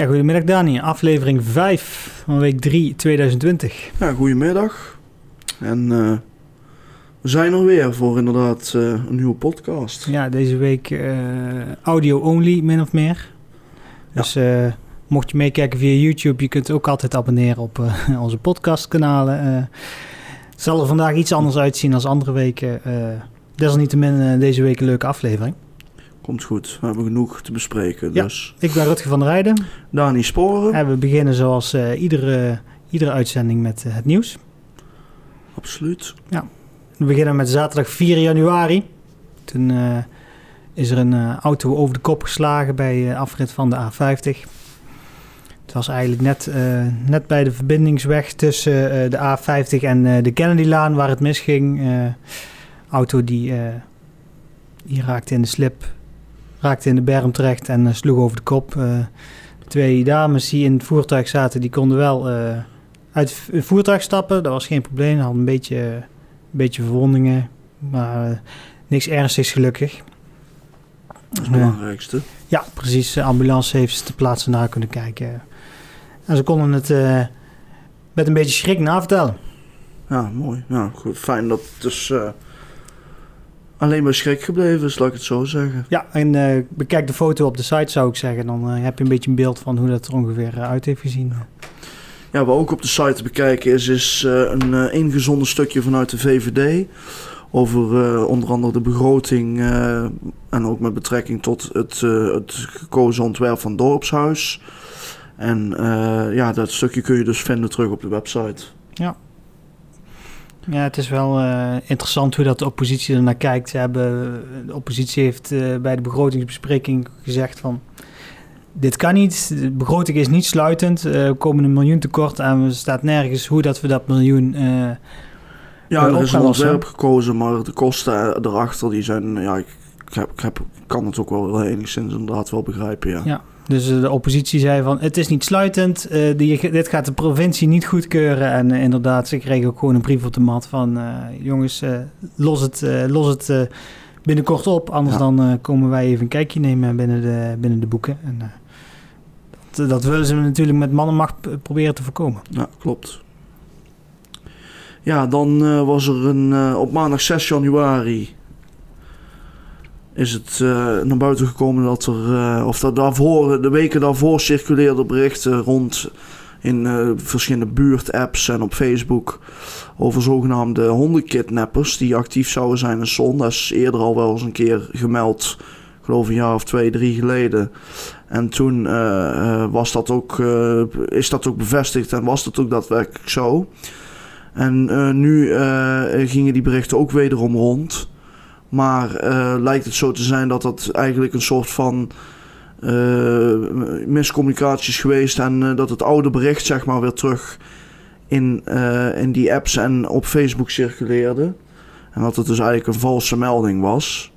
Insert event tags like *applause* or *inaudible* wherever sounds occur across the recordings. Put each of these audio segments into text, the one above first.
Ja, goedemiddag Dani. Aflevering 5 van week 3 2020. Ja, goedemiddag. En eh, we zijn er weer voor inderdaad eh, een nieuwe podcast. Ja, deze week eh, audio-only, min of meer. Dus mocht je meekijken via YouTube, je kunt ook altijd abonneren op *laughs* onze podcastkanalen. Het zal er vandaag iets anders uitzien dan andere weken. desalniettemin deze week een leuke aflevering. Komt goed, we hebben genoeg te bespreken. Ja. Dus Ik ben Rutger van der Rijden. Dani Sporen, En we beginnen zoals eh, iedere, iedere uitzending met eh, het nieuws. absoluut. We beginnen met zaterdag 4 januari. Toen eh, is er een auto over de kop geslagen bij afrit van de A50. Het was eigenlijk net, net bij de verbindingsweg tussen de A50 en de Kennedylaan waar het misging. Auto die, die raakte in de slip, raakte in de berm terecht en eh, sloeg over de kop. Eh, de twee dames die in het voertuig zaten, die konden wel eh, uit het voertuig stappen. Dat was geen probleem. Ze hadden een beetje... een beetje verwondingen, maar eh, niks ernstigs gelukkig. Dat is het Eh, belangrijkste. ja, precies. De ambulance heeft ze ter plaatse naar kunnen kijken. En ze konden het eh, met een beetje schrik navertellen. Ja, mooi. Ja, goed. Fijn dat het dus eh, alleen maar schrik gebleven laat ik het zo zeggen. Ja, en eh, bekijk de foto op de site zou ik zeggen. Dan eh, heb je een beetje een beeld van hoe dat er ongeveer eh, uit heeft gezien. Ja, wat ook op de site te bekijken is, is een ingezonden stukje vanuit de VVD. Over onder andere de begroting en ook met betrekking tot het, het gekozen ontwerp van dorpshuis. En ja, dat stukje kun je dus vinden terug op de website. Ja, het is wel eh, interessant hoe dat de oppositie er naar kijkt. Ze hebben, de oppositie heeft eh, bij de begrotingsbespreking gezegd van... Dit kan niet, de begroting is niet sluitend. We komen een miljoen tekort en er staat nergens hoe dat we dat miljoen... Ja, Ja, er is een ontwerp gekozen, maar de kosten erachter die zijn, ja, ik, ik, heb, ik, heb, kan het ook wel enigszins inderdaad wel begrijpen, ja. Ja. Dus eh, de oppositie zei van het is niet sluitend. eh, die, dit gaat de provincie niet goedkeuren. En eh, inderdaad, ze kregen ook gewoon een brief op de mat van... jongens, los het, los het binnenkort op. Anders Ja. dan komen wij even een kijkje nemen binnen de, binnen de boeken. En, dat, dat willen ze natuurlijk met mannenmacht proberen te voorkomen. Ja, klopt. Ja, dan was er een, op maandag 6 januari is het eh, naar buiten gekomen dat er, eh, of dat daarvoor, de weken daarvoor circuleerden berichten rond in eh, verschillende buurtapps en op Facebook over zogenaamde hondenkidnappers die actief zouden zijn in Son. Dat is eerder al wel eens een keer gemeld, ik geloof een jaar of twee, drie geleden. En toen was dat ook, is dat ook bevestigd en was dat ook daadwerkelijk zo. En nu gingen die berichten ook wederom rond. Maar eh, lijkt het zo te zijn dat dat eigenlijk een soort van eh, miscommunicatie is geweest. En eh, dat het oude bericht zeg maar weer terug in, in die apps en op Facebook circuleerde. En dat het dus eigenlijk een valse melding was.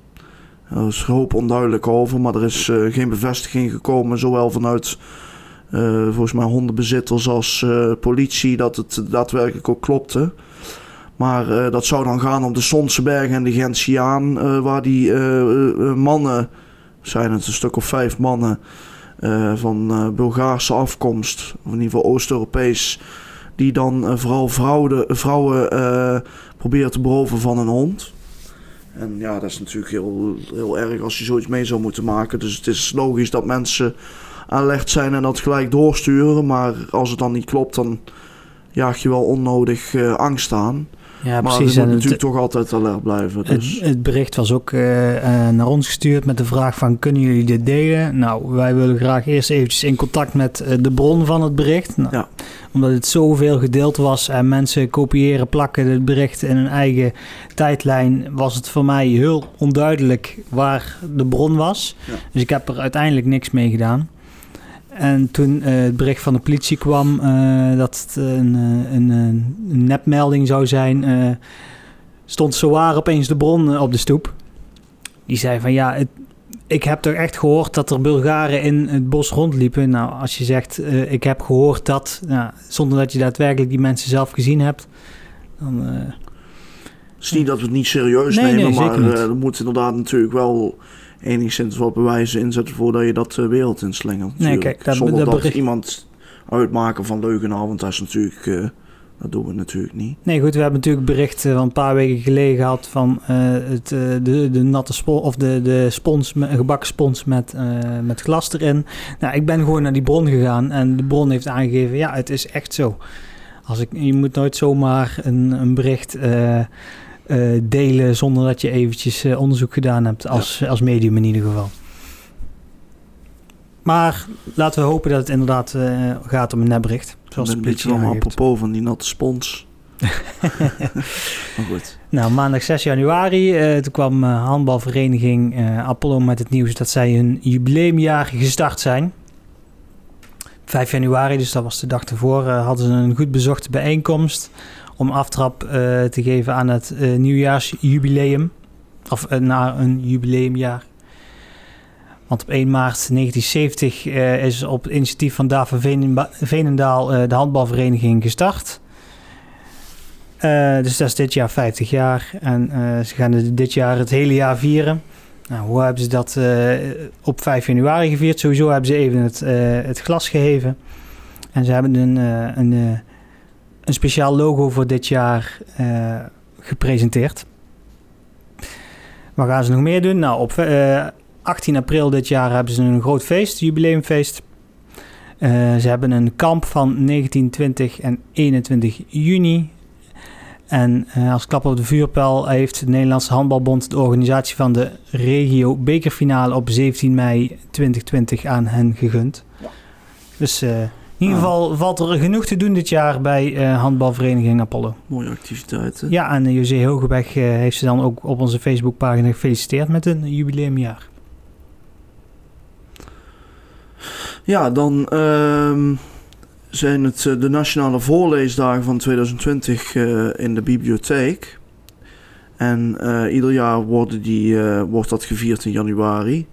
Er is een hoop onduidelijk over, maar er is geen bevestiging gekomen, zowel vanuit volgens mij hondenbezitters als politie, dat het daadwerkelijk ook klopte. Maar eh, dat zou dan gaan om de Sonseberg en de Gentiaan, eh, waar die eh, mannen, zijn het een stuk of vijf mannen, van Bulgaarse afkomst, of in ieder geval Oost-Europees, die dan vooral vrouwen, vrouwen proberen te beroven van een hond. En ja, dat is natuurlijk heel, heel erg als je zoiets mee zou moeten maken. Dus het is logisch dat mensen alert zijn en dat gelijk doorsturen. Maar als het dan niet klopt, dan jaag je wel onnodig angst aan. Ja, maar precies. het, natuurlijk toch altijd alert blijven. Dus. het, het bericht was ook eh, eh, naar ons gestuurd met de vraag van... kunnen jullie dit delen? Nou, wij willen graag eerst eventjes in contact met eh, de bron van het bericht. Nou, Ja. Omdat het zoveel gedeeld was en mensen kopiëren, plakken het bericht in hun eigen tijdlijn... was het voor mij heel onduidelijk waar de bron was. Ja. Dus ik heb er uiteindelijk niks mee gedaan. En toen eh, het bericht van de politie kwam eh, dat het een, eh, een, een, nepmelding zou zijn, eh, stond zowaar opeens de bron op de stoep. Die zei van ja, het, ik heb toch echt gehoord dat er Bulgaren in het bos rondliepen. Nou, als je zegt ik heb gehoord dat, nou, zonder dat je daadwerkelijk die mensen zelf gezien hebt, dan... Het is niet dat we het niet serieus Nee, nemen, nee, maar er moet inderdaad natuurlijk wel enigszins wat bewijzen inzetten voordat je dat de wereld inslingert. Nee, kijk, dat- Zonder dat dat, bericht- iemand uitmaken van leugenaar, want dat is natuurlijk... eh, dat doen we natuurlijk niet. Nee, goed, we hebben natuurlijk berichten van een paar weken geleden gehad van eh, het, eh, de, de natte spons of de, de spons, gebakken spons met, eh, met glas erin. Nou, ik ben gewoon naar die bron gegaan en de bron heeft aangegeven, ja, het is echt zo. Als ik, je moet nooit zomaar een, een bericht eh, eh, delen zonder dat je eventjes eh, onderzoek gedaan hebt, als, als medium in ieder geval. Maar laten we hopen dat het inderdaad eh, gaat om een nepbericht. Zoals een beetje allemaal apropos van die natte spons. *laughs* maar goed. Nou, maandag 6 januari, eh, toen kwam eh, handbalvereniging eh, Apollo met het nieuws dat zij hun jubileumjaar gestart zijn. 5 januari, dus dat was de dag ervoor, eh, hadden ze een goed bezochte bijeenkomst om aftrap eh, te geven aan het eh, nieuwjaarsjubileum. Of eh, naar een jubileumjaar. Want op 1 maart 1970 eh, is op initiatief van David eh, de handbalvereniging gestart. Dus dat is dit jaar 50 jaar. En ze gaan dit jaar het hele jaar vieren. Nou, hoe hebben ze dat op 5 januari gevierd? Sowieso hebben ze even het, het glas geheven. En ze hebben een, een, een speciaal logo voor dit jaar eh, gepresenteerd. Wat gaan ze nog meer doen? Nou, op eh, 18 april dit jaar hebben ze een groot feest, jubileumfeest. Eh, ze hebben een kamp van 19, 20 en 21 juni. En eh, als klap op de vuurpijl heeft de Nederlandse Handbalbond de organisatie van de regio bekerfinale op 17 mei 2020 aan hen gegund. Dus eh, in ieder Ah. geval valt er genoeg te doen dit jaar bij eh, handbalvereniging Apollo. Mooie activiteiten. Ja, en eh, José Hogeweg eh, heeft ze dan ook op onze Facebookpagina gefeliciteerd met een jubileumjaar. Ja, dan ehm, zijn het de nationale voorleesdagen van 2020 eh, in de bibliotheek. En ieder jaar worden die, wordt dat gevierd in januari.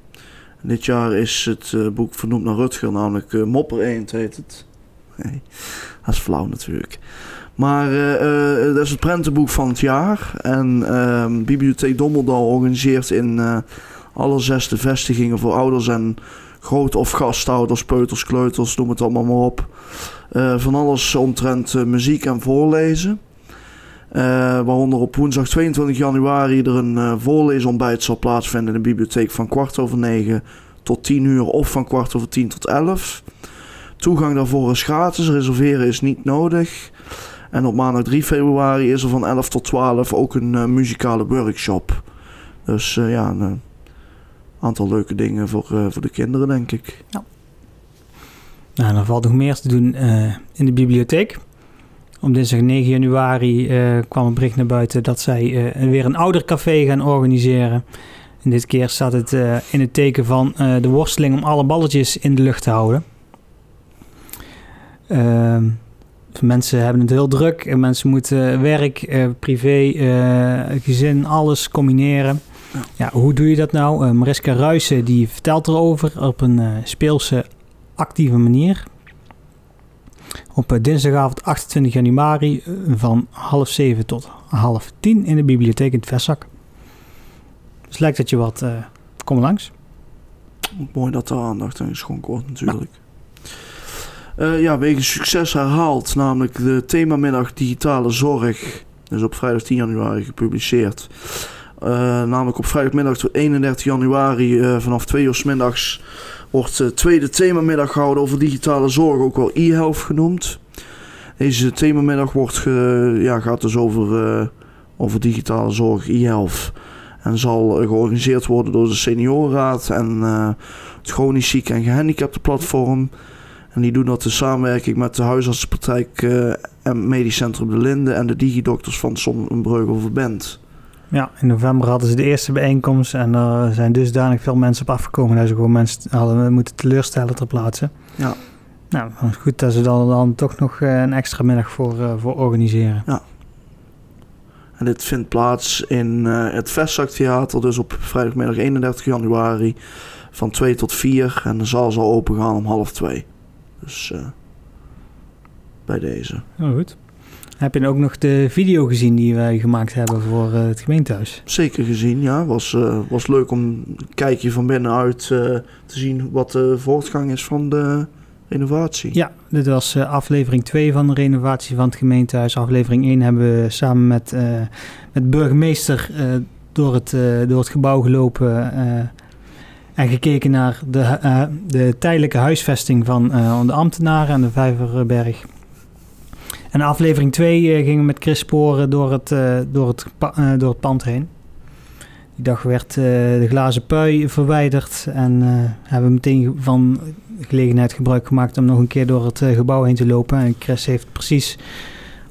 Dit jaar is het eh, boek vernoemd naar Rutger, namelijk eh, Mopper Eend heet het. *laughs* Nee, dat is flauw natuurlijk. Maar eh, dat is het prentenboek van het jaar. En ehm, Bibliotheek Dommeldal organiseert in alle zesde vestigingen voor ouders en groot- of gastouders, peuters, kleuters, noem het allemaal maar op. Van alles omtrent muziek en voorlezen. Eh, waaronder op woensdag 22 januari er een eh voorleesontbijt zal plaatsvinden in de bibliotheek van kwart over negen tot 10 uur of van kwart over 10 tot 11. Toegang daarvoor is gratis, reserveren is niet nodig. En op maandag 3 februari is er van 11 tot 12 ook een eh, muzikale workshop. Dus ja, een aantal leuke dingen voor, voor de kinderen, denk ik. Nou, dan valt nog meer te doen in de bibliotheek. Op dinsdag 9 januari eh, kwam een bericht naar buiten dat zij eh, weer een oudercafé gaan organiseren. En dit keer staat het eh, in het teken van de worsteling om alle balletjes in de lucht te houden. Ehm, mensen hebben het heel druk. En mensen moeten werk, privé, gezin, alles combineren. Ja. Hoe doe je dat nou? Mariska Ruijsen die vertelt erover op een speelse actieve manier. Op eh, dinsdagavond 28 januari eh, van half zeven tot half tien in de bibliotheek in het Verzak. Dus lijkt dat je wat... eh kom langs. Mooi dat er aandacht aan geschonken wordt natuurlijk. Eh, ja, wegens succes herhaald, namelijk de themamiddag digitale zorg. is op vrijdag 10 januari gepubliceerd. Namelijk op vrijdagmiddag tot 31 januari vanaf 2 uur 's middags wordt de tweede themamiddag gehouden over digitale zorg, ook wel e-health genoemd. Deze themamiddag wordt ja, gaat dus over, eh, over digitale zorg, e-health. En zal eh, georganiseerd worden door de Seniorenraad en eh, het Chronisch Zieke en Gehandicapten Platform. En die doen dat in samenwerking met de huisartsenpraktijk eh, en Medisch Centrum De Linde en de digidokters van Sonnenbreugel Verband. Ja, in november hadden ze de eerste bijeenkomst en er zijn dusdanig veel mensen op afgekomen dat ze gewoon mensen hadden moeten teleurstellen ter plaatse. Ja. Nou, goed dat ze dan, dan toch nog eh, een extra middag voor, eh, voor organiseren. En dit vindt plaats in eh, het Vestzaktheater, dus op vrijdagmiddag 31 januari van 2 tot 4. En de zaal zal open gaan om half 2. Dus bij deze. Heel goed. Heb je ook nog de video gezien die wij gemaakt hebben voor eh, het gemeentehuis? Zeker gezien, ja. Was, uh, was leuk om een kijkje van binnenuit uh, te zien wat de voortgang is van de renovatie. Ja, dit was aflevering 2 van de renovatie van het gemeentehuis. Aflevering 1 hebben we samen met, met burgemeester door, het, door het gebouw gelopen en gekeken naar de, de tijdelijke huisvesting van de ambtenaren aan de Vijverberg. En aflevering 2 uh, gingen met Chris Sporen door het, uh, door, het, uh, door het pand heen. Die dag werd de glazen pui verwijderd en hebben we meteen van gelegenheid gebruik gemaakt om nog een keer door het gebouw heen te lopen. En Chris heeft precies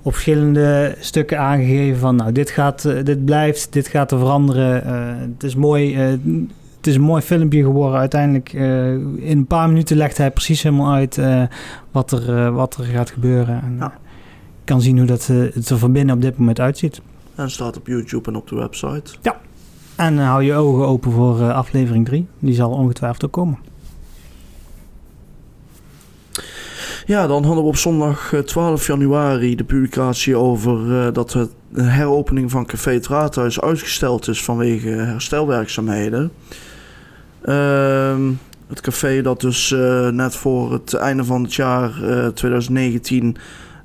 op verschillende stukken aangegeven van nou dit, gaat, dit blijft, dit gaat er veranderen. het is mooi het is een mooi filmpje geworden. Uiteindelijk in een paar minuten legt hij precies helemaal uit wat, er, wat er gaat gebeuren. En, ja kan zien hoe dat, het er van binnen op dit moment uitziet. En staat op YouTube en op de website. Ja. En uh, hou je ogen open voor uh, aflevering 3. Die zal ongetwijfeld ook komen. Ja, dan hadden we op zondag 12 januari de publicatie over dat de heropening van Café het Raadhuis uitgesteld is vanwege herstelwerkzaamheden. Ehm, het café dat dus net voor het einde van het jaar 2019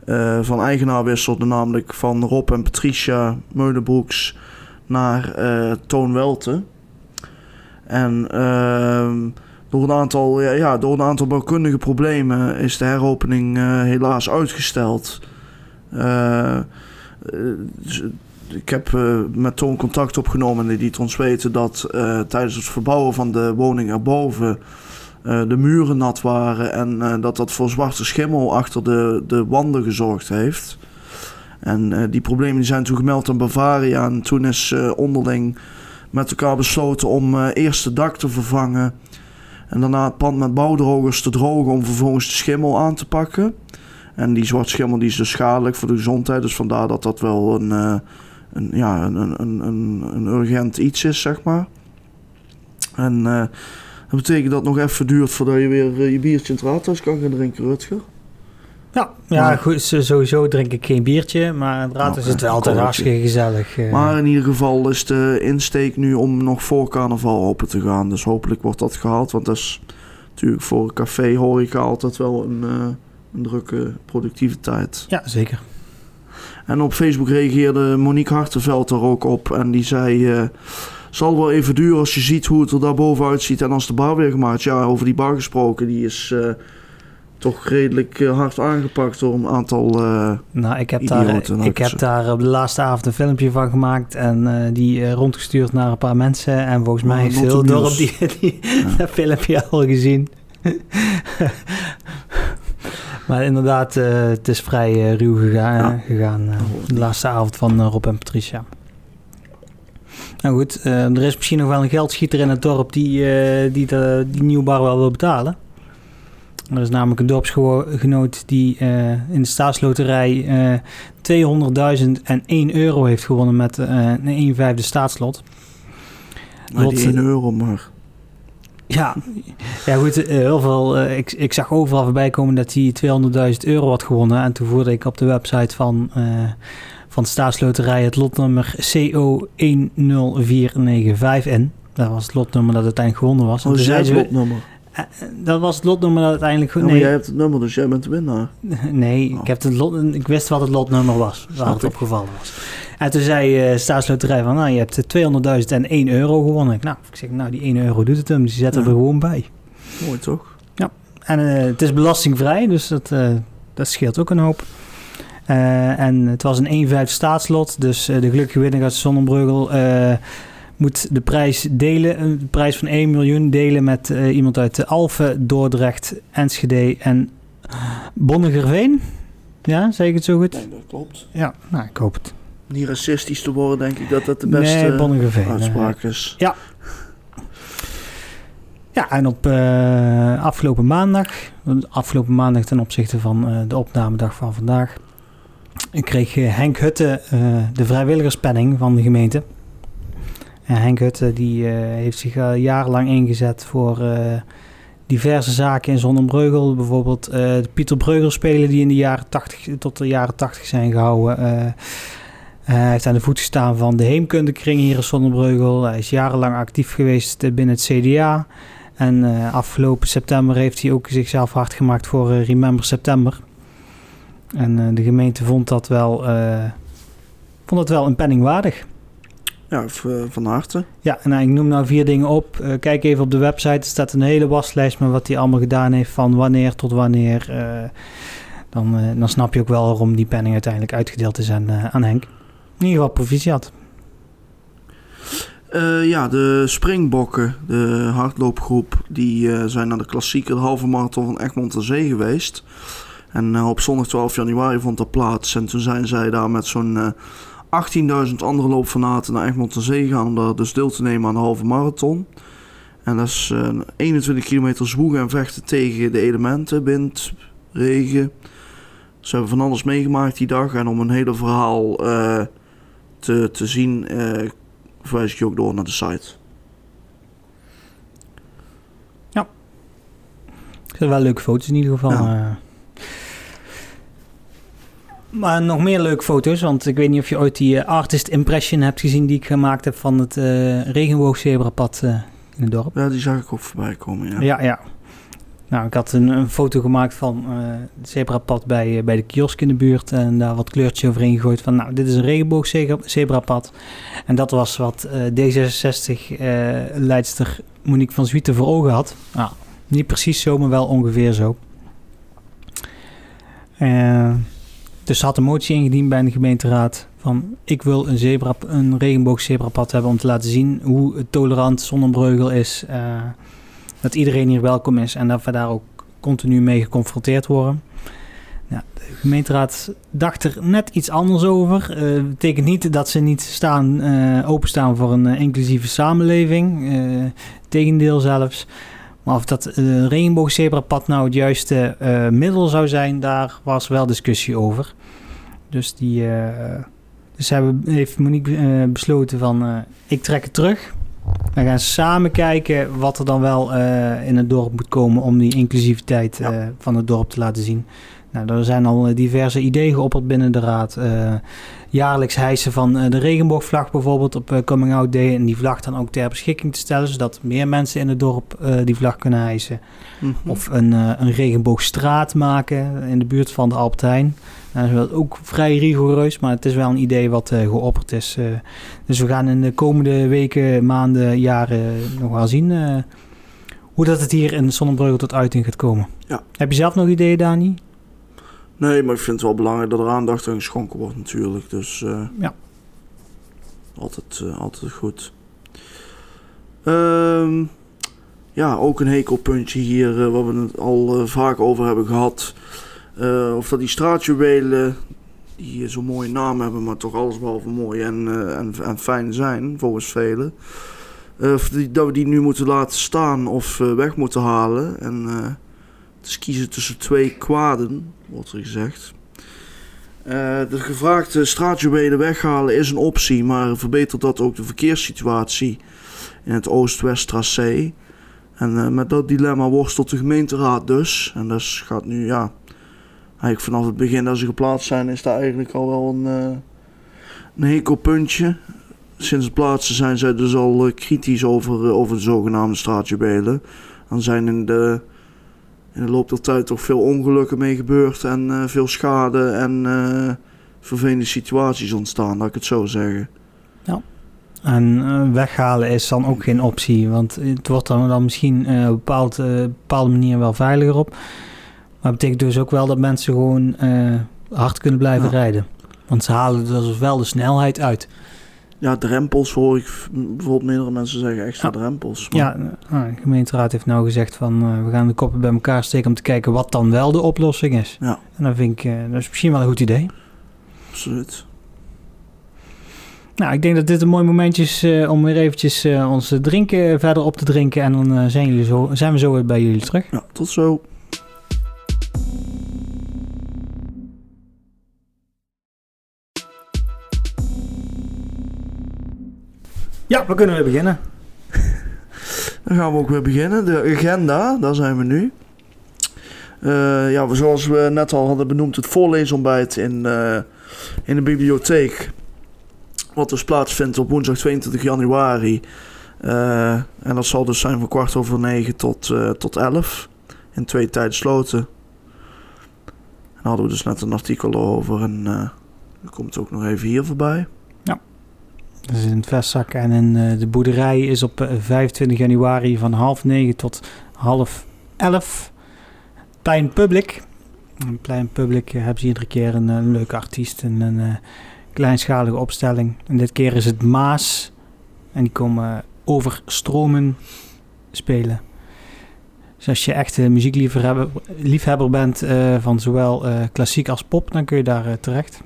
uh, van eigenaar wisselde, namelijk van Rob en Patricia Meulenbroeks naar uh, Toon Welte. En uh, door, een aantal, ja, door een aantal bouwkundige problemen is de heropening uh, helaas uitgesteld. Dus, ik heb met Toon contact opgenomen en die liet ons weten dat tijdens het verbouwen van de woning erboven de muren nat waren en uh, dat dat voor zwarte schimmel achter de, de wanden gezorgd heeft. En uh, die problemen zijn toen gemeld aan Bavaria en toen is onderling met elkaar besloten om eerst het dak te vervangen en daarna het pand met bouwdrogers te drogen om vervolgens de schimmel aan te pakken. En die zwarte schimmel die is dus schadelijk voor de gezondheid, dus vandaar dat dat wel een, een, ja, een, een, een urgent iets is, zeg maar. En dat betekent dat het nog even duurt voordat je weer eh, je biertje in het raadhuis kan gaan drinken, Rutger. Ja, ja goed, sowieso drink ik geen biertje, maar het raadhuis nou, is het wel altijd hartstikke gezellig. Eh. Maar in ieder geval is de insteek nu om nog voor carnaval open te gaan. Dus hopelijk wordt dat gehaald, want dat is natuurlijk voor een café horeca altijd wel een, uh, een drukke productiviteit. Ja, zeker. En op Facebook reageerde Monique Hartenveld er ook op en die zei... Uh, zal wel even duren als je ziet hoe het er daar bovenuit ziet en als de bar weer gemaakt. Ja, over die bar gesproken, die is uh, toch redelijk uh, hard aangepakt door een aantal uh, Nou, ik heb, daar, ik heb daar op de laatste avond een filmpje van gemaakt en die rondgestuurd naar een paar mensen. En volgens mij heeft heel dorp die, *laughs* die ja. dat filmpje al gezien. *laughs* maar inderdaad, het is vrij ruw gegaan, ja. gegaan de laatste avond van Rob en Patricia. Nou goed, uh, er is misschien nog wel een geldschieter in het dorp die, uh, die de, die nieuwbouw wel wil betalen. Er is namelijk een dorpsgenoot die uh, in de staatsloterij 200.001 euro heeft gewonnen met een 1 vijfde staatslot. Maar Lot, die 1 euro maar. Ja, ja goed, heel veel. ik, ik zag overal voorbij komen dat hij 200.000 euro had gewonnen. En toen voerde ik op de website van van de staatsloterij het lotnummer CO10495N. Dat was het lotnummer dat uiteindelijk gewonnen was. Oh, jij het lotnummer? Eh, dat was het lotnummer dat uiteindelijk... Ja, nee. jij hebt het nummer, dus jij bent de winnaar. *laughs* Nee, oh. ik, heb het lot, ik wist wat het lotnummer was, waar het opgevallen was. En toen zei uh, staatsloterij van, nou, je hebt 200.000 en euro gewonnen. Nou, ik zeg, nou, die 1 euro doet het hem, dus die zetten ja. er gewoon bij. Mooi toch? Ja, en uh, het is belastingvrij, dus dat, uh, dat scheelt ook een hoop. Uh, en het was een 1-5 staatslot. Dus uh, de gelukkige winnaar uit Zonnebreugel uh, moet de prijs delen. De prijs van 1 miljoen delen met iemand uit Alphen, Dordrecht, Enschede en Bonnegerveen. Ja, zeg ik het zo goed? Nee, dat klopt. Ja, nou, ik hoop het. Niet racistisch te worden, denk ik dat dat de beste nee, uitspraak is. Ja. Ja, en op afgelopen maandag, afgelopen maandag ten opzichte van de opnamedag van vandaag, kreeg eh, Henk Hutte uh, de vrijwilligerspenning van de gemeente. En Henk Hutte die, uh, heeft zich jarenlang ingezet voor diverse zaken in Zonnebreugel. Bijvoorbeeld eh, de Pieter Breugel spelen die in de jaren 80 tot de jaren 80 zijn gehouden. Eh, hij heeft aan de voet gestaan van de heemkundekring hier in Zonnebreugel. Hij is jarenlang actief geweest binnen het CDA. En afgelopen september heeft hij ook zichzelf hard gemaakt voor Remember September. En de gemeente vond dat wel, vond dat wel een penning waardig. Ja, eh, van harte. Ja, en ik noem nou vier dingen op. Uh, kijk even op de website. Er staat een hele waslijst met wat hij allemaal gedaan heeft. Van wanneer tot wanneer. Uh, dan, dan snap je ook wel waarom die penning uiteindelijk uitgedeeld is aan, aan Henk. In ieder geval proficiat. ja, de springbokken, de hardloopgroep, die zijn naar de klassieke halve marathon van Egmond aan Zee geweest. En op zondag 12 januari vond dat plaats. En toen zijn zij daar met zo'n 18.000 andere loopfanaten naar Egmond aan Zee gaan om daar dus deel te nemen aan de halve marathon. En dat is uh, 21 kilometer zwoegen en vechten tegen de elementen, wind, regen. Ze hebben van alles meegemaakt die dag. En om een hele verhaal uh, te, te zien, uh, verwijs ik je ook door naar de site. Ja. Het zijn wel leuke foto's in ieder geval. Ja. Eh. Maar nog meer leuke foto's, want ik weet niet of je ooit die eh, artist impression hebt gezien die ik gemaakt heb van het uh, regenboogzebrapad uh, in het dorp. Ja, die zag ik ook voorbij komen, ja. Ja, ja. Nou, ik had een, een foto gemaakt van uh, het zebrapad bij, bij de kiosk in de buurt en daar wat kleurtjes overheen gegooid van, nou, dit is een regenboogzebrapad. En dat was wat D66-leidster Monique van Zwieten voor ogen had. Nou, niet precies zo, maar wel ongeveer zo. Dus ze had een motie ingediend bij de gemeenteraad van ik wil een, zebra, een regenboogzebrapad hebben om te laten zien hoe tolerant Zonnebreugel is. Uh, dat iedereen hier welkom is en dat we daar ook continu mee geconfronteerd worden. De gemeenteraad dacht er net iets anders over. Dat uh, betekent niet dat ze niet staan, uh, openstaan voor een inclusieve samenleving. tegendeel zelfs. Maar of dat uh, regenboogzebrapad nou het juiste uh, middel zou zijn, daar was wel discussie over. Dus die, uh, dus hebben, heeft Monique besloten van, ik trek het terug. We gaan samen kijken wat er dan wel in het dorp moet komen om die inclusiviteit ja. van het dorp te laten zien. Nou, er zijn al diverse ideeën geopperd binnen de raad jaarlijks hijsen van uh, de regenboogvlag bijvoorbeeld op uh, Coming Out Day. En die vlag dan ook ter beschikking te stellen, zodat meer mensen in het dorp uh, die vlag kunnen hijsen. Mm -hmm. Of een, een regenboogstraat maken in de buurt van de Alptijn. Nou, dat is ook vrij rigoureus, maar het is wel een idee wat geopperd is. dus we gaan in de komende weken, maanden, jaren nog wel zien hoe dat het hier in Zonnebreugel tot uiting gaat komen. Ja. Heb je zelf nog ideeën, Dani? Nee, maar ik vind het wel belangrijk dat er aandacht aan geschonken wordt natuurlijk. Dus uh, ja. altijd, uh, altijd goed. Um, ja, ook een hekelpuntje hier uh, waar we het al vaak over hebben gehad. of dat die straatjuwelen, die zo'n mooie naam hebben, maar toch allesbehalve mooi en, en, en fijn zijn, volgens velen. of die, dat we die nu moeten laten staan of weg moeten halen. En is kiezen tussen twee kwaden, wordt er gezegd. Uh, de gevraagde straatjuwelen weghalen is een optie, maar verbetert dat ook de verkeerssituatie in het oost-west tracé. En uh, met dat dilemma worstelt de gemeenteraad dus. En dat gaat nu, ja, eigenlijk vanaf het begin dat ze geplaatst zijn, is daar eigenlijk al wel een, een hekelpuntje. Sinds het plaatsen zijn zij dus al kritisch over, over de zogenaamde straatjuwelen. Dan zijn in de in de loop der tijd toch veel ongelukken mee gebeurd en uh, veel schade en uh, vervelende situaties ontstaan, laat ik het zo zeggen. Ja. En uh, weghalen is dan ook geen optie, want het wordt dan, dan misschien op een bepaald, bepaalde manier wel veiliger op. Maar het betekent dus ook wel dat mensen gewoon hard kunnen blijven ja. rijden. Want ze halen dus wel de snelheid uit ja, drempels hoor ik bijvoorbeeld meerdere mensen zeggen extra ja. drempels. Maar... Ja, nou, de gemeenteraad heeft nou gezegd van uh, we gaan de koppen bij elkaar steken om te kijken wat dan wel de oplossing is. Ja. En dan vind ik, uh, dat is misschien wel een goed idee. Absoluut. Nou, ik denk dat dit een mooi momentje is uh, om weer eventjes onze drinken verder op te drinken. En dan zijn, jullie zo, zijn we zo weer bij jullie terug. Ja, tot zo. Ja, we kunnen weer beginnen. *laughs* Dan gaan we ook weer beginnen. De agenda, daar zijn we nu. Uh, ja, zoals we net al hadden benoemd, het voorleesontbijt in, uh, in de bibliotheek. Wat dus plaatsvindt op woensdag 22 januari. Uh, en dat zal dus zijn van kwart over negen tot, tot elf. In twee tijden sloten. En daar hadden we dus net een artikel over. En dat komt ook nog even hier voorbij. Dat is in het vestzak. En in de boerderij is op 25 januari van half negen tot half elf plein public. Plein public uh, hebben ze iedere keer een, leuke artiest en een kleinschalige opstelling. En dit keer is het Maas. En die komen over stromen spelen. Dus als je echt een muziekliefhebber liefhebber bent van zowel klassiek als pop, dan kun je daar terecht.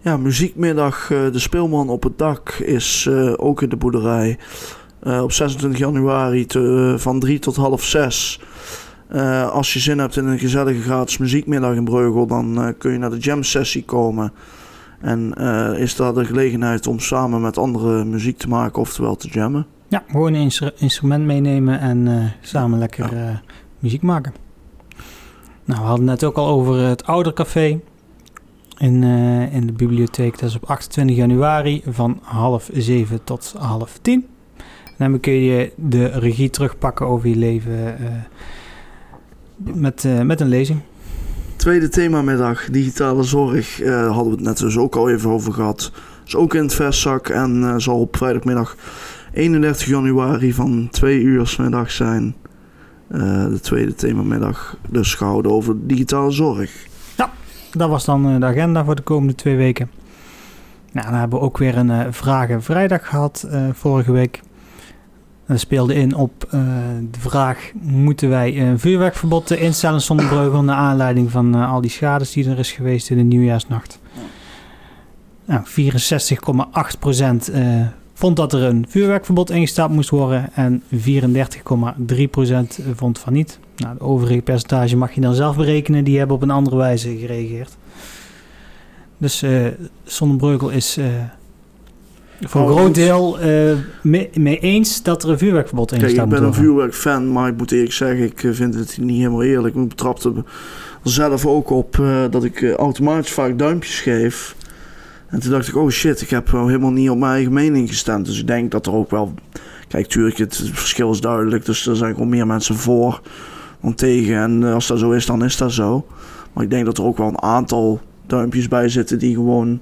Ja, muziekmiddag De Speelman op het dak is ook in de boerderij. op 26 januari te, van 3 tot half 6. Uh, als je zin hebt in een gezellige gratis muziekmiddag in Breugel, dan kun je naar de jam sessie komen. En uh, is daar de gelegenheid om samen met anderen muziek te maken, oftewel te jammen. Ja, gewoon een instrument meenemen en samen lekker ja. muziek maken. Nou, we hadden net ook al over het Oudercafé in, in de bibliotheek. Dat is op 28 januari van half zeven tot half tien. En dan kun je de regie terugpakken over je leven met, uh, met een lezing. Tweede themamiddag, digitale zorg, hadden we het net dus ook al even over gehad. Is ook in het vestzak en zal op vrijdagmiddag 31 januari van 2 uur s middag zijn. de tweede themamiddag dus gehouden over digitale zorg. Dat was dan de agenda voor de komende twee weken. Nou, dan hebben we ook weer een Vragen Vrijdag gehad vorige week. Dat speelde in op de vraag: moeten wij een vuurwerkverbod instellen zonder breugel naar aanleiding van al die schades die er is geweest in de nieuwjaarsnacht? Nou, 64,8% uh, vond dat er een vuurwerkverbod ingesteld moest worden en 34,3% vond van niet. Nou, de overige percentage mag je dan zelf berekenen, die hebben op een andere wijze gereageerd. Dus uh, Zonnebreugel is voor een groot deel uh, mee, mee, eens dat er een vuurwerkverbod in staat. Ik ben een vuurwerkfan, maar ik moet eerlijk zeggen, ik eh, vind het niet helemaal eerlijk. Ik betrapte er zelf ook op uh, dat ik automatisch vaak duimpjes geef. En toen dacht ik, oh shit, ik heb helemaal niet op mijn eigen mening gestemd. Dus ik denk dat er ook wel... Kijk, tuurlijk, het verschil is duidelijk. Dus er zijn gewoon meer mensen voor tegen. En als dat zo is, dan is dat zo. Maar ik denk dat er ook wel een aantal duimpjes bij zitten die gewoon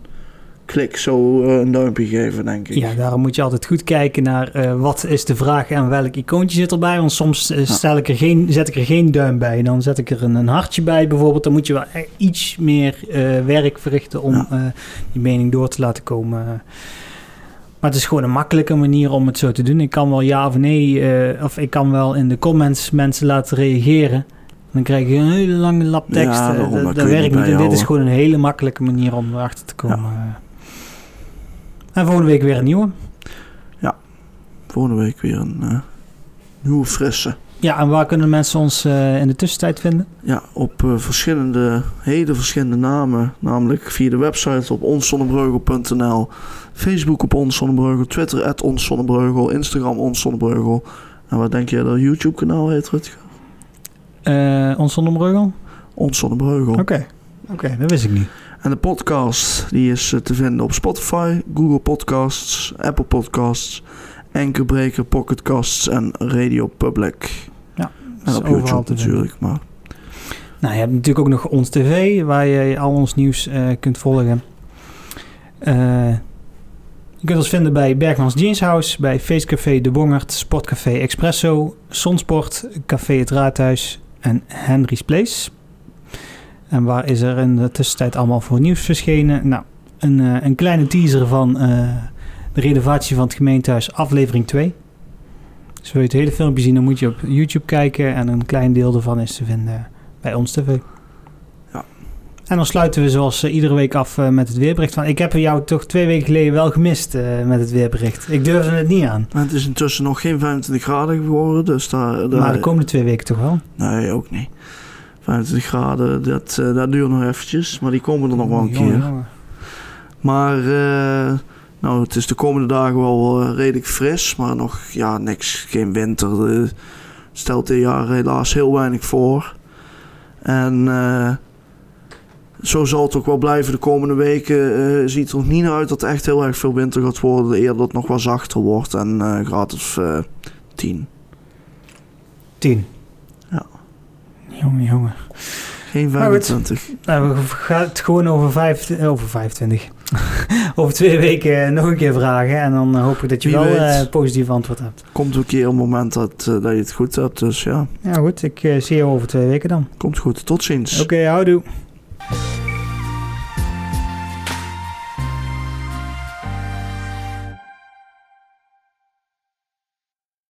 klik zo uh, een duimpje geven, denk ik. Ja, daarom moet je altijd goed kijken naar uh, wat is de vraag en welk icoontje zit erbij. Want soms uh, stel ik er geen, zet ik er geen duim bij. Dan zet ik er een, een hartje bij bijvoorbeeld. Dan moet je wel iets meer werk verrichten om ja. die mening door te laten komen. Maar het is gewoon een makkelijke manier om het zo te doen. Ik kan wel ja of nee, of ik kan wel in de comments mensen laten reageren. Dan krijg je een hele lange lap tekst. Ja, dat, dat werkt niet. En dit is gewoon een hele makkelijke manier om erachter te komen. Ja. En volgende week weer een nieuwe. Ja, volgende week weer een uh, nieuwe frisse. Ja, en waar kunnen mensen ons uh, in de tussentijd vinden? Ja, op uh, verschillende, hele verschillende namen. Namelijk via de website op onszonnebreugel.nl, Facebook op onszonnebreugel, Twitter at onszonnebreugel, Instagram onszonnebreugel. En wat denk jij dat YouTube kanaal heet, Rutger? Uh, onszonnebreugel? Onszonnebreugel. Oké, okay. oké, okay, dat wist ik niet. En de podcast die is eh, te vinden op Spotify, Google Podcasts, Apple Podcasts, Anchorbreaker, Pocketcasts en Radio Public. Ja, en op YouTube natuurlijk. Maar. Nou, je hebt natuurlijk ook nog ons tv, waar je al ons nieuws uh, kunt volgen. Uh, je kunt ons vinden bij Bergmans Jeans House, bij Feestcafé De Bongert, Sportcafé Expresso, Sonsport, Café Het Raadhuis en Henry's Place. En waar is er in de tussentijd allemaal voor nieuws verschenen? Nou, een, uh, een kleine teaser van uh, de renovatie van het gemeentehuis, aflevering 2. Dus wil je het hele filmpje zien, dan moet je op YouTube kijken. En een klein deel ervan is te vinden bij ons TV. Ja. En dan sluiten we zoals uh, iedere week af met het weerbericht. Van, ik heb jou toch twee weken geleden wel gemist met het weerbericht. Ik durfde het niet aan. Maar het is intussen nog geen 25 graden geworden. Dus daar, daar... Maar de komende twee weken toch wel? Nee, ook niet. 25 graden, dat, dat duurt nog eventjes. Maar die komen er nog wel een keer. Maar Nou, het is de komende dagen wel eh, redelijk fris, maar nog ja, niks, geen winter. eh, stelt dit jaar helaas heel weinig voor. En eh, zo zal het ook wel blijven de komende weken. eh, ziet er nog niet naar uit dat het echt heel erg veel winter gaat worden. Eerder dat het nog wat zachter wordt en eh graad of eh 10. 10. Ja. Jongen, jongen. Geen Maar goed. 25. Nou, we gaan het gewoon over, vijf, over 25. *laughs* over twee weken nog een keer vragen. En dan eh, hoop ik dat je Wie wel weet. eh positief antwoord hebt. Komt een keer een moment dat, eh, dat je het goed hebt. Dus ja, Ja, goed. Ik eh, zie je over twee weken dan. komt goed. Tot ziens. Oké, houdoe.